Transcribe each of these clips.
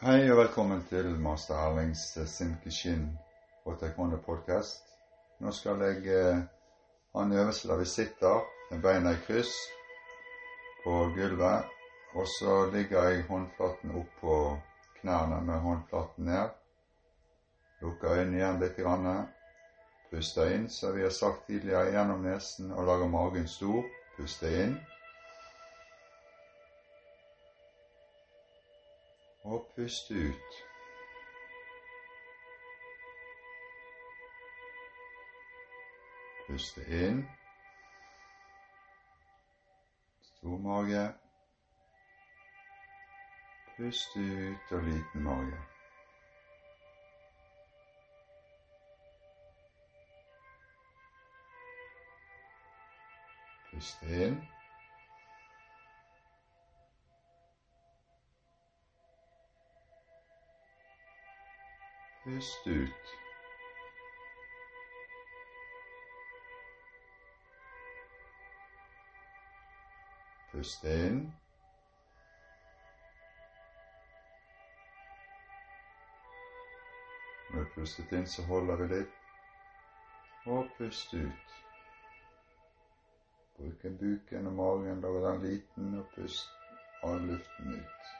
Hei og velkommen til master Erlings Sinkishin og Taekwondo podcast. Nå skal jeg eh, ha en øvelse der vi sitter med beina i kryss på gulvet. Og så ligger jeg håndflaten opp på knærne med håndflaten ned. Lukker øynene igjen litt. Grann. Puster inn, som vi har sagt tidligere, gjennom nesen og lager magen stor. Puster inn. Og puste ut. Puste inn. Stor mage. Puste ut og liten mage. Puste inn. Pust ut. Pust inn. Når du pustet inn, så holder vi litt. Og pust ut. Bruk buken og magen, lag den liten, og pust all luften ut.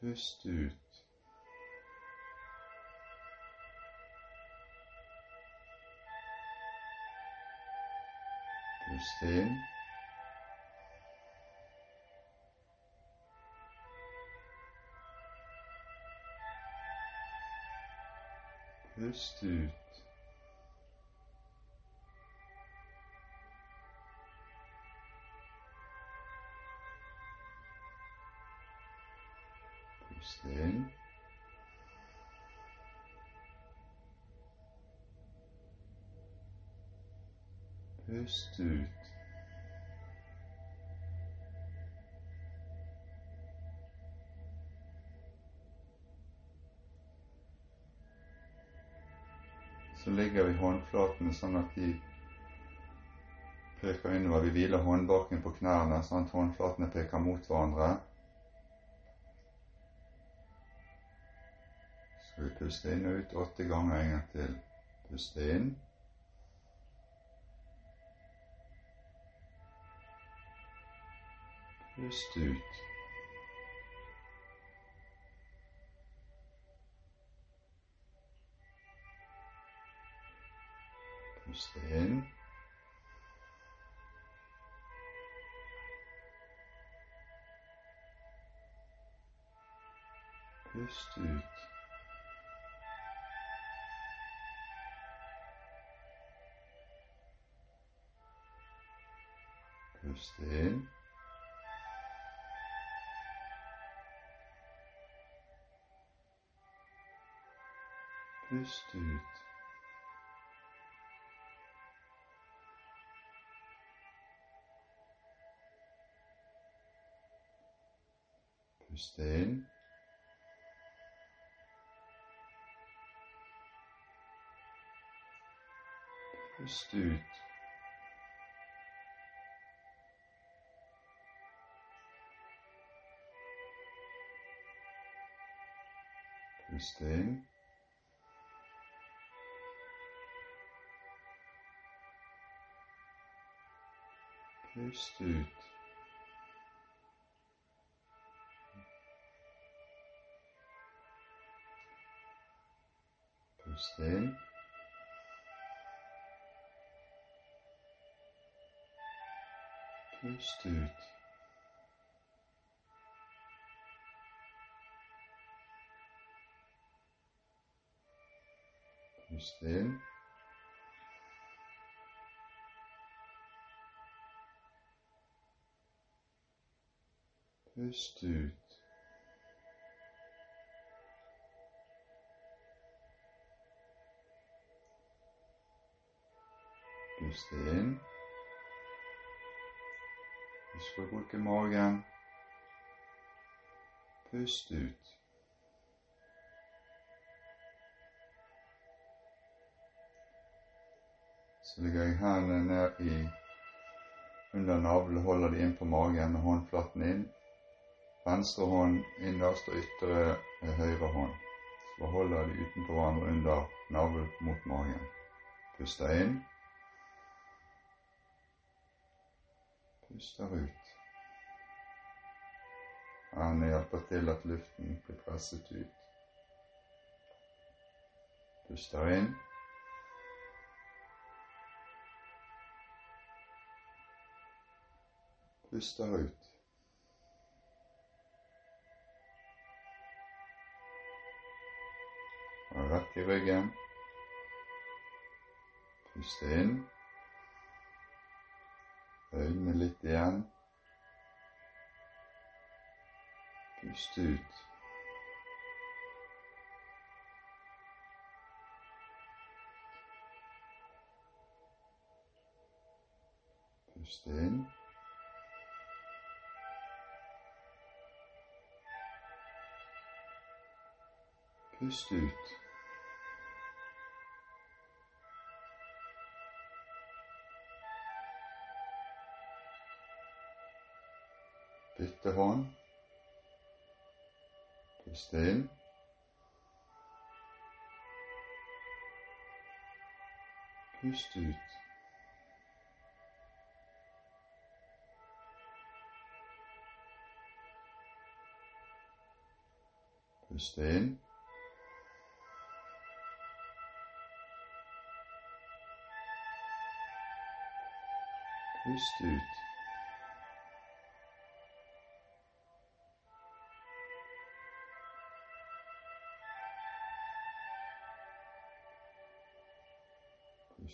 Pust ut. Pust inn. Pust ut. Pust ut. Så legger vi håndflatene sånn at de peker innover. Vi hviler håndbaken på knærne sånn at håndflatene peker mot hverandre. Så vi puste inn og ut åtte ganger en gang til. Puste inn. Pust ut. Puste inn. Pust ut. Pust inn. Pust ut. Pust inn. Pust ut. Pust inn. Pust ut. Pust inn. Pust ut. Pust inn. Pust ut. Pust inn. Husk å bruke magen. Pust ut. Så legger jeg hendene ned i under navlen, holder de inn på magen med håndflaten inn. Venstre hånd innerst og ytre høyre hånd. Så holder de utenpå hverandre under navlen mot magen. Puster inn. Puster ut. Hendene hjelper til at luften blir presset ut. Puster inn. Puster ut. Rett i ryggen. Pust inn. Øynene litt igjen. Pust ut. Pust inn. Pust ut. Hånd. Pust inn. Pust ut. Pust inn. Pust ut.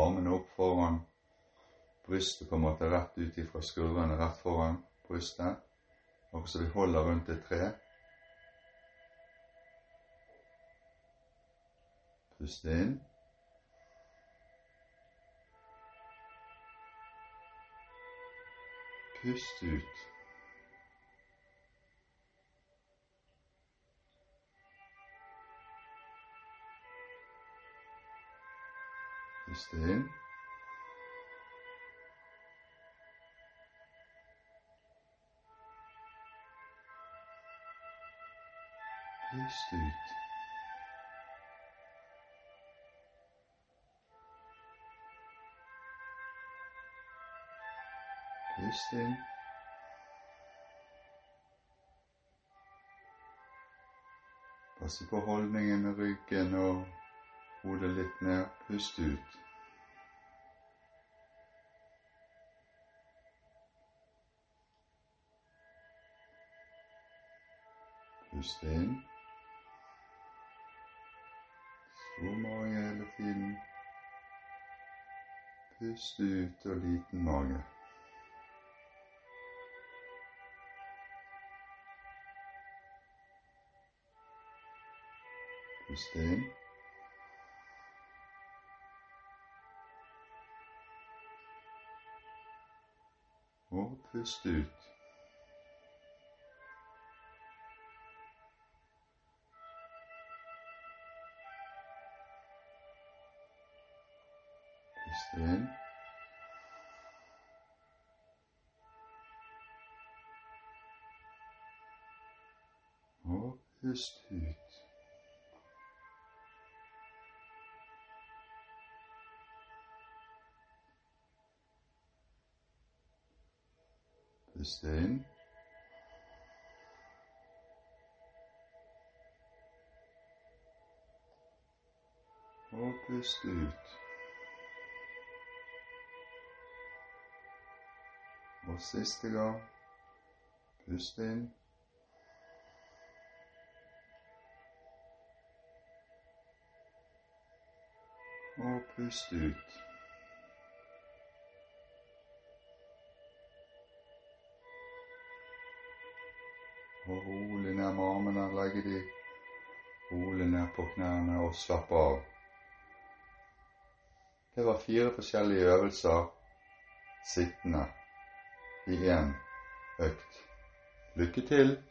Armene opp foran brystet, på en måte rett ut ifra skuldrene, rett foran brystet. Og så vi holder rundt et tre. Pust inn. Pust ut. Pust inn. Pust ut. Pust inn. Passe på holdningen med ryggen og hodet litt ned. Pust ut. Pust inn. Stor mage hele tiden. Pust ut og liten mage. Pust inn. Og pust ut. Pust inn. Og pust ut. Puste inn. Og pust ut. Og siste gang. Pust inn. Og pust ut. Og rolig ned med armene. Legge de rolig ned på knærne og slappe av. Det var fire forskjellige øvelser sittende i én økt. Lykke til!